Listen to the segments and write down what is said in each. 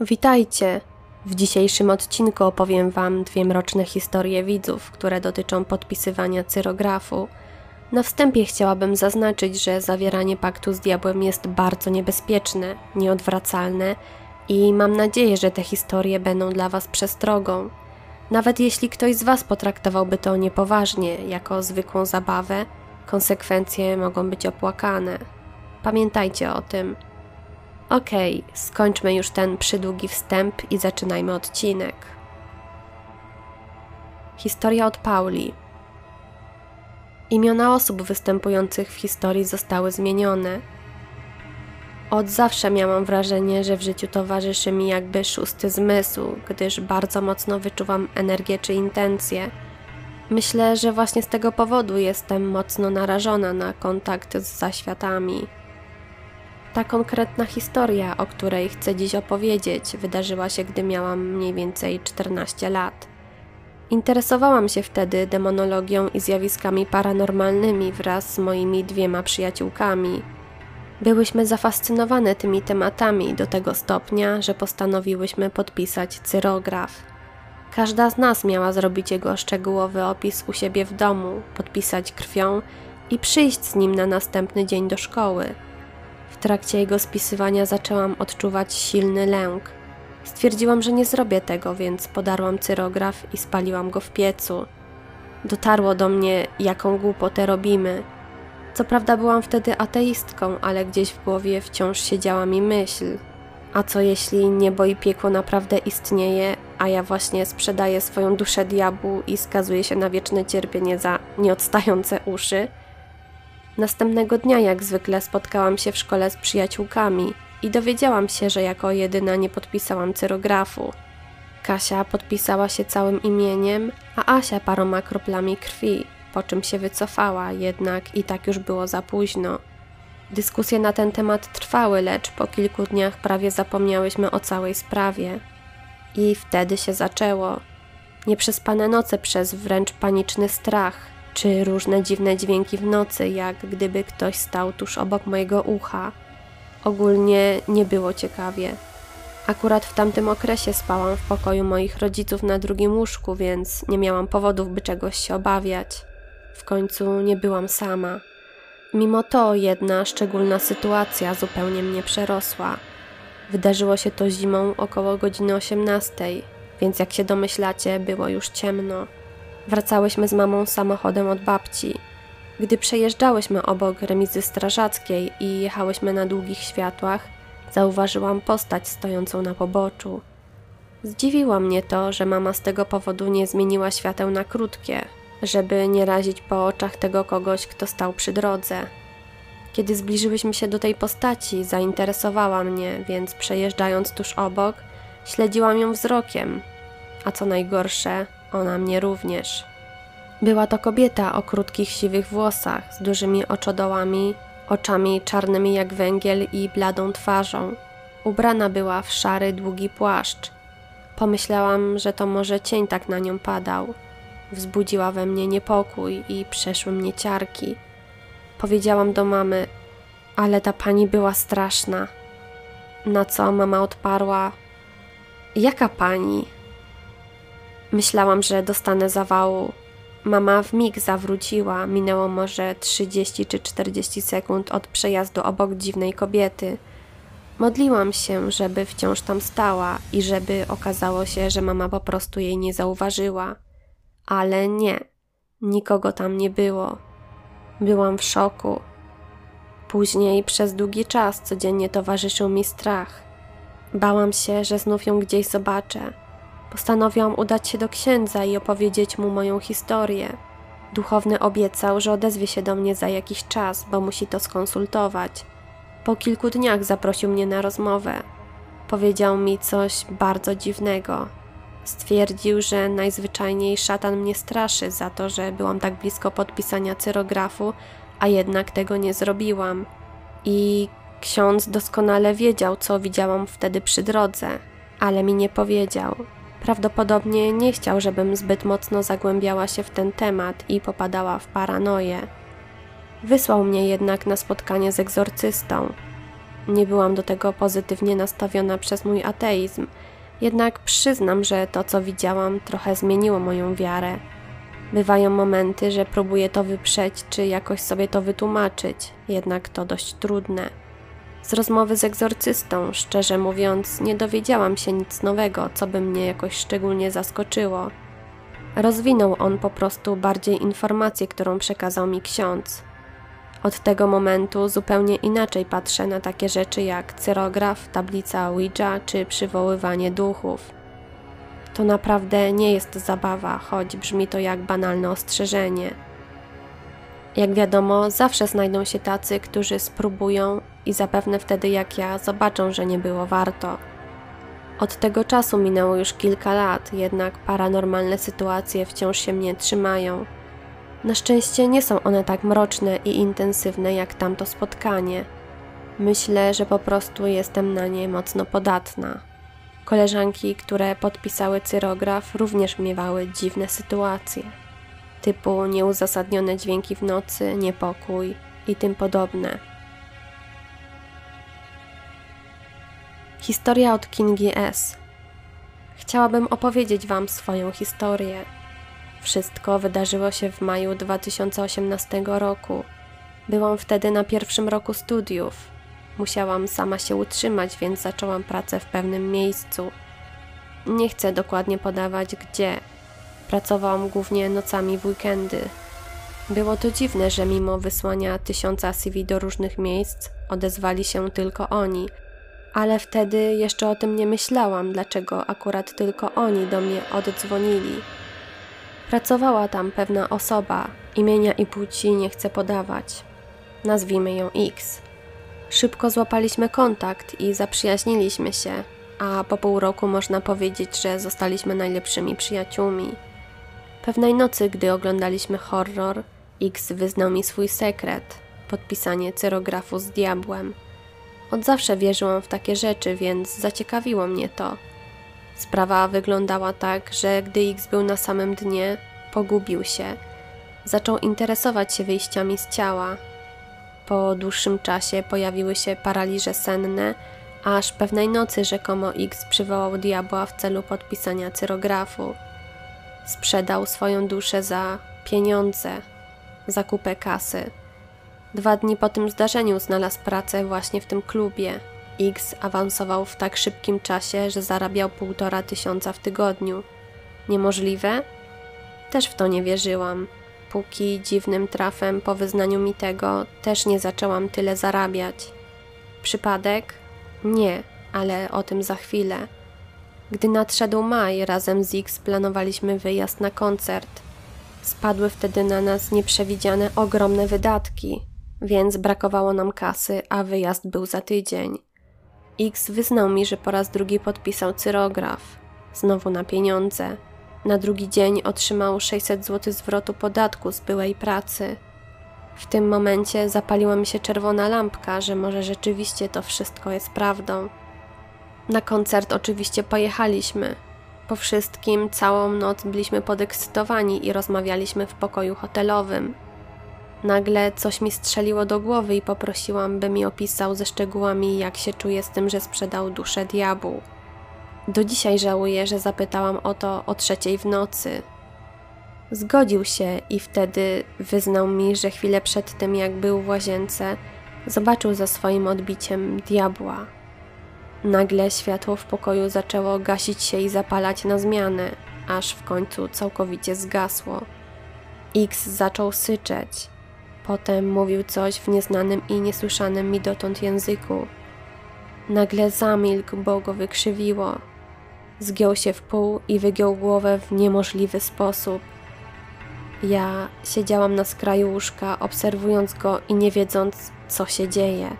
Witajcie! W dzisiejszym odcinku opowiem Wam dwie mroczne historie widzów, które dotyczą podpisywania cyrografu. Na wstępie chciałabym zaznaczyć, że zawieranie paktu z diabłem jest bardzo niebezpieczne, nieodwracalne i mam nadzieję, że te historie będą dla Was przestrogą. Nawet jeśli ktoś z Was potraktowałby to niepoważnie, jako zwykłą zabawę, konsekwencje mogą być opłakane. Pamiętajcie o tym. Okej, okay, skończmy już ten przydługi wstęp i zaczynajmy odcinek. Historia od Pauli. Imiona osób występujących w historii zostały zmienione. Od zawsze miałam wrażenie, że w życiu towarzyszy mi jakby szósty zmysł, gdyż bardzo mocno wyczuwam energię czy intencje. Myślę, że właśnie z tego powodu jestem mocno narażona na kontakt z zaświatami. Ta konkretna historia, o której chcę dziś opowiedzieć, wydarzyła się, gdy miałam mniej więcej 14 lat. Interesowałam się wtedy demonologią i zjawiskami paranormalnymi wraz z moimi dwiema przyjaciółkami. Byłyśmy zafascynowane tymi tematami do tego stopnia, że postanowiłyśmy podpisać cyrograf. Każda z nas miała zrobić jego szczegółowy opis u siebie w domu, podpisać krwią i przyjść z nim na następny dzień do szkoły. Trakcie jego spisywania zaczęłam odczuwać silny lęk. Stwierdziłam, że nie zrobię tego, więc podarłam cyrograf i spaliłam go w piecu. Dotarło do mnie, jaką głupotę robimy. Co prawda byłam wtedy ateistką, ale gdzieś w głowie wciąż siedziała mi myśl. A co jeśli niebo i piekło naprawdę istnieje, a ja właśnie sprzedaję swoją duszę diabłu i skazuję się na wieczne cierpienie za nieodstające uszy? Następnego dnia, jak zwykle, spotkałam się w szkole z przyjaciółkami i dowiedziałam się, że jako jedyna nie podpisałam cyrografu. Kasia podpisała się całym imieniem, a Asia paroma kroplami krwi, po czym się wycofała, jednak i tak już było za późno. Dyskusje na ten temat trwały, lecz po kilku dniach prawie zapomniałyśmy o całej sprawie. I wtedy się zaczęło. Nieprzespane noce przez wręcz paniczny strach, czy różne dziwne dźwięki w nocy, jak gdyby ktoś stał tuż obok mojego ucha. Ogólnie nie było ciekawie. Akurat w tamtym okresie spałam w pokoju moich rodziców na drugim łóżku, więc nie miałam powodów, by czegoś się obawiać. W końcu nie byłam sama. Mimo to jedna szczególna sytuacja zupełnie mnie przerosła. Wydarzyło się to zimą około godziny 18, więc jak się domyślacie, było już ciemno. Wracałyśmy z mamą samochodem od babci. Gdy przejeżdżałyśmy obok remizy strażackiej i jechałyśmy na długich światłach, zauważyłam postać stojącą na poboczu. Zdziwiło mnie to, że mama z tego powodu nie zmieniła świateł na krótkie, żeby nie razić po oczach tego kogoś, kto stał przy drodze. Kiedy zbliżyłyśmy się do tej postaci, zainteresowała mnie, więc przejeżdżając tuż obok, śledziłam ją wzrokiem, a co najgorsze, ona mnie również. Była to kobieta o krótkich, siwych włosach, z dużymi oczodołami, oczami czarnymi jak węgiel i bladą twarzą. Ubrana była w szary, długi płaszcz. Pomyślałam, że to może cień tak na nią padał. Wzbudziła we mnie niepokój i przeszły mnie ciarki. Powiedziałam do mamy, ale ta pani była straszna. Na co mama odparła: Jaka pani? Myślałam, że dostanę zawału. Mama w mig zawróciła, minęło może 30 czy 40 sekund od przejazdu obok dziwnej kobiety. Modliłam się, żeby wciąż tam stała i żeby okazało się, że mama po prostu jej nie zauważyła. Ale nie, nikogo tam nie było. Byłam w szoku. Później przez długi czas codziennie towarzyszył mi strach. Bałam się, że znów ją gdzieś zobaczę Postanowiłam udać się do księdza i opowiedzieć mu moją historię. Duchowny obiecał, że odezwie się do mnie za jakiś czas, bo musi to skonsultować. Po kilku dniach zaprosił mnie na rozmowę. Powiedział mi coś bardzo dziwnego. Stwierdził, że najzwyczajniej szatan mnie straszy za to, że byłam tak blisko podpisania cyrografu, a jednak tego nie zrobiłam. I ksiądz doskonale wiedział, co widziałam wtedy przy drodze, ale mi nie powiedział. Prawdopodobnie nie chciał, żebym zbyt mocno zagłębiała się w ten temat i popadała w paranoję. Wysłał mnie jednak na spotkanie z egzorcystą. Nie byłam do tego pozytywnie nastawiona przez mój ateizm, jednak przyznam, że to, co widziałam, trochę zmieniło moją wiarę. Bywają momenty, że próbuję to wyprzeć, czy jakoś sobie to wytłumaczyć, jednak to dość trudne. Z rozmowy z egzorcystą, szczerze mówiąc, nie dowiedziałam się nic nowego, co by mnie jakoś szczególnie zaskoczyło. Rozwinął on po prostu bardziej informację, którą przekazał mi ksiądz. Od tego momentu zupełnie inaczej patrzę na takie rzeczy jak cyrograf, tablica Ouija czy przywoływanie duchów. To naprawdę nie jest zabawa, choć brzmi to jak banalne ostrzeżenie. Jak wiadomo, zawsze znajdą się tacy, którzy spróbują i zapewne wtedy jak ja zobaczą, że nie było warto. Od tego czasu minęło już kilka lat, jednak paranormalne sytuacje wciąż się mnie trzymają. Na szczęście nie są one tak mroczne i intensywne jak tamto spotkanie. Myślę, że po prostu jestem na nie mocno podatna. Koleżanki, które podpisały cyrograf, również miewały dziwne sytuacje, typu nieuzasadnione dźwięki w nocy, niepokój i tym podobne. Historia od Kingi S. Chciałabym opowiedzieć Wam swoją historię. Wszystko wydarzyło się w maju 2018 roku. Byłam wtedy na pierwszym roku studiów. Musiałam sama się utrzymać, więc zaczęłam pracę w pewnym miejscu. Nie chcę dokładnie podawać gdzie. Pracowałam głównie nocami w weekendy. Było to dziwne, że mimo wysłania tysiąca CV do różnych miejsc, odezwali się tylko oni – ale wtedy jeszcze o tym nie myślałam, dlaczego akurat tylko oni do mnie oddzwonili. Pracowała tam pewna osoba, imienia i płci nie chcę podawać. Nazwijmy ją X. Szybko złapaliśmy kontakt i zaprzyjaźniliśmy się, a po pół roku można powiedzieć, że zostaliśmy najlepszymi przyjaciółmi. Pewnej nocy, gdy oglądaliśmy horror, X wyznał mi swój sekret podpisanie cyrografu z diabłem. Od zawsze wierzyłam w takie rzeczy, więc zaciekawiło mnie to. Sprawa wyglądała tak, że gdy X był na samym dnie, pogubił się. Zaczął interesować się wyjściami z ciała. Po dłuższym czasie pojawiły się paraliże senne, aż pewnej nocy rzekomo X przywołał diabła w celu podpisania cyrografu. Sprzedał swoją duszę za pieniądze, za kupę kasy. Dwa dni po tym zdarzeniu znalazł pracę właśnie w tym klubie. X awansował w tak szybkim czasie, że zarabiał półtora tysiąca w tygodniu. Niemożliwe? Też w to nie wierzyłam. Póki dziwnym trafem po wyznaniu mi tego też nie zaczęłam tyle zarabiać. Przypadek? Nie, ale o tym za chwilę. Gdy nadszedł maj, razem z X planowaliśmy wyjazd na koncert. Spadły wtedy na nas nieprzewidziane ogromne wydatki więc brakowało nam kasy, a wyjazd był za tydzień. X wyznał mi, że po raz drugi podpisał cyrograf, znowu na pieniądze. Na drugi dzień otrzymał 600 zł zwrotu podatku z byłej pracy. W tym momencie zapaliła mi się czerwona lampka, że może rzeczywiście to wszystko jest prawdą. Na koncert oczywiście pojechaliśmy. Po wszystkim całą noc byliśmy podekscytowani i rozmawialiśmy w pokoju hotelowym. Nagle coś mi strzeliło do głowy i poprosiłam, by mi opisał ze szczegółami, jak się czuje z tym, że sprzedał duszę diabłu. Do dzisiaj żałuję, że zapytałam o to o trzeciej w nocy. Zgodził się i wtedy wyznał mi, że chwilę przed tym, jak był w łazience, zobaczył za swoim odbiciem diabła. Nagle światło w pokoju zaczęło gasić się i zapalać na zmianę, aż w końcu całkowicie zgasło. X zaczął syczeć. Potem mówił coś w nieznanym i niesłyszanym mi dotąd języku. Nagle zamilkł, bo go wykrzywiło. Zgiął się w pół i wygiął głowę w niemożliwy sposób. Ja siedziałam na skraju łóżka, obserwując go i nie wiedząc, co się dzieje.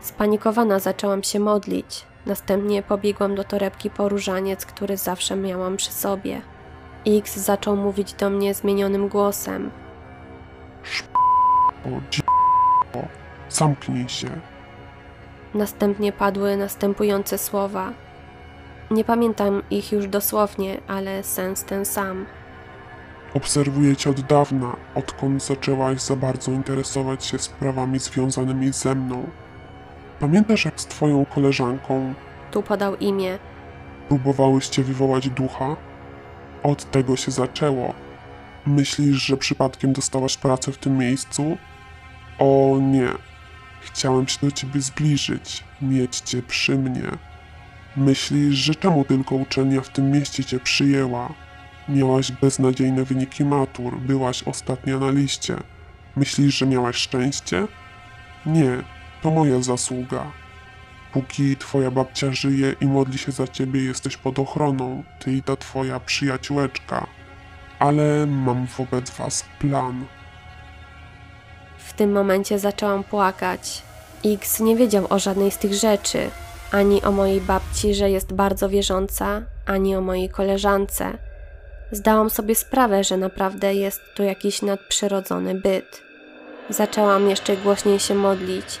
Spanikowana zaczęłam się modlić. Następnie pobiegłam do torebki po różaniec, który zawsze miałam przy sobie. X zaczął mówić do mnie zmienionym głosem. O, o, zamknij się. Następnie padły następujące słowa. Nie pamiętam ich już dosłownie, ale sens ten sam. Obserwuję cię od dawna, odkąd zaczęłaś za bardzo interesować się sprawami związanymi ze mną. Pamiętasz, jak z twoją koleżanką Tu podał imię. próbowałyście wywołać ducha? Od tego się zaczęło. Myślisz, że przypadkiem dostałaś pracę w tym miejscu? O nie. Chciałem się do ciebie zbliżyć, mieć cię przy mnie. Myślisz, że czemu tylko uczelnia w tym mieście cię przyjęła? Miałaś beznadziejne wyniki matur, byłaś ostatnia na liście. Myślisz, że miałaś szczęście? Nie, to moja zasługa. Póki twoja babcia żyje i modli się za ciebie, jesteś pod ochroną, ty i ta twoja przyjaciółeczka. Ale mam wobec was plan. Tym momencie zaczęłam płakać. X nie wiedział o żadnej z tych rzeczy. Ani o mojej babci, że jest bardzo wierząca, ani o mojej koleżance. Zdałam sobie sprawę, że naprawdę jest tu jakiś nadprzyrodzony byt. Zaczęłam jeszcze głośniej się modlić.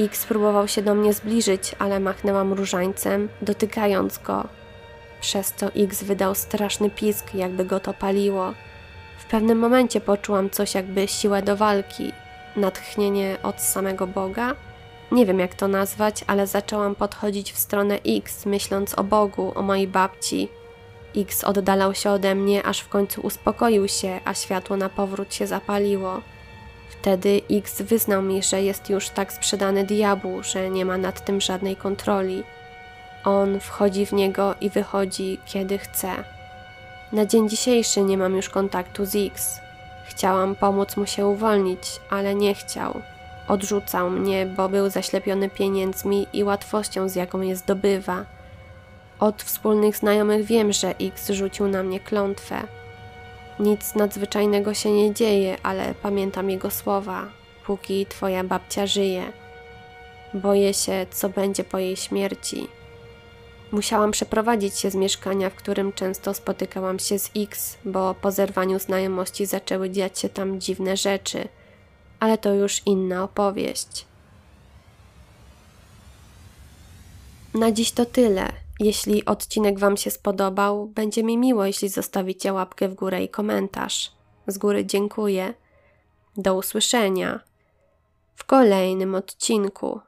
X próbował się do mnie zbliżyć, ale machnęłam różańcem, dotykając go. Przez to X wydał straszny pisk, jakby go to paliło. W pewnym momencie poczułam coś jakby siłę do walki, natchnienie od samego Boga. Nie wiem jak to nazwać, ale zaczęłam podchodzić w stronę X, myśląc o Bogu, o mojej babci. X oddalał się ode mnie, aż w końcu uspokoił się, a światło na powrót się zapaliło. Wtedy X wyznał mi, że jest już tak sprzedany diabłu, że nie ma nad tym żadnej kontroli. On wchodzi w niego i wychodzi, kiedy chce. Na dzień dzisiejszy nie mam już kontaktu z X. Chciałam pomóc mu się uwolnić, ale nie chciał. Odrzucał mnie, bo był zaślepiony pieniędzmi i łatwością, z jaką je zdobywa. Od wspólnych znajomych wiem, że X rzucił na mnie klątwę. Nic nadzwyczajnego się nie dzieje, ale pamiętam jego słowa, póki twoja babcia żyje. Boję się, co będzie po jej śmierci. Musiałam przeprowadzić się z mieszkania, w którym często spotykałam się z X, bo po zerwaniu znajomości zaczęły dziać się tam dziwne rzeczy, ale to już inna opowieść. Na dziś to tyle. Jeśli odcinek Wam się spodobał, będzie mi miło, jeśli zostawicie łapkę w górę i komentarz. Z góry dziękuję. Do usłyszenia w kolejnym odcinku.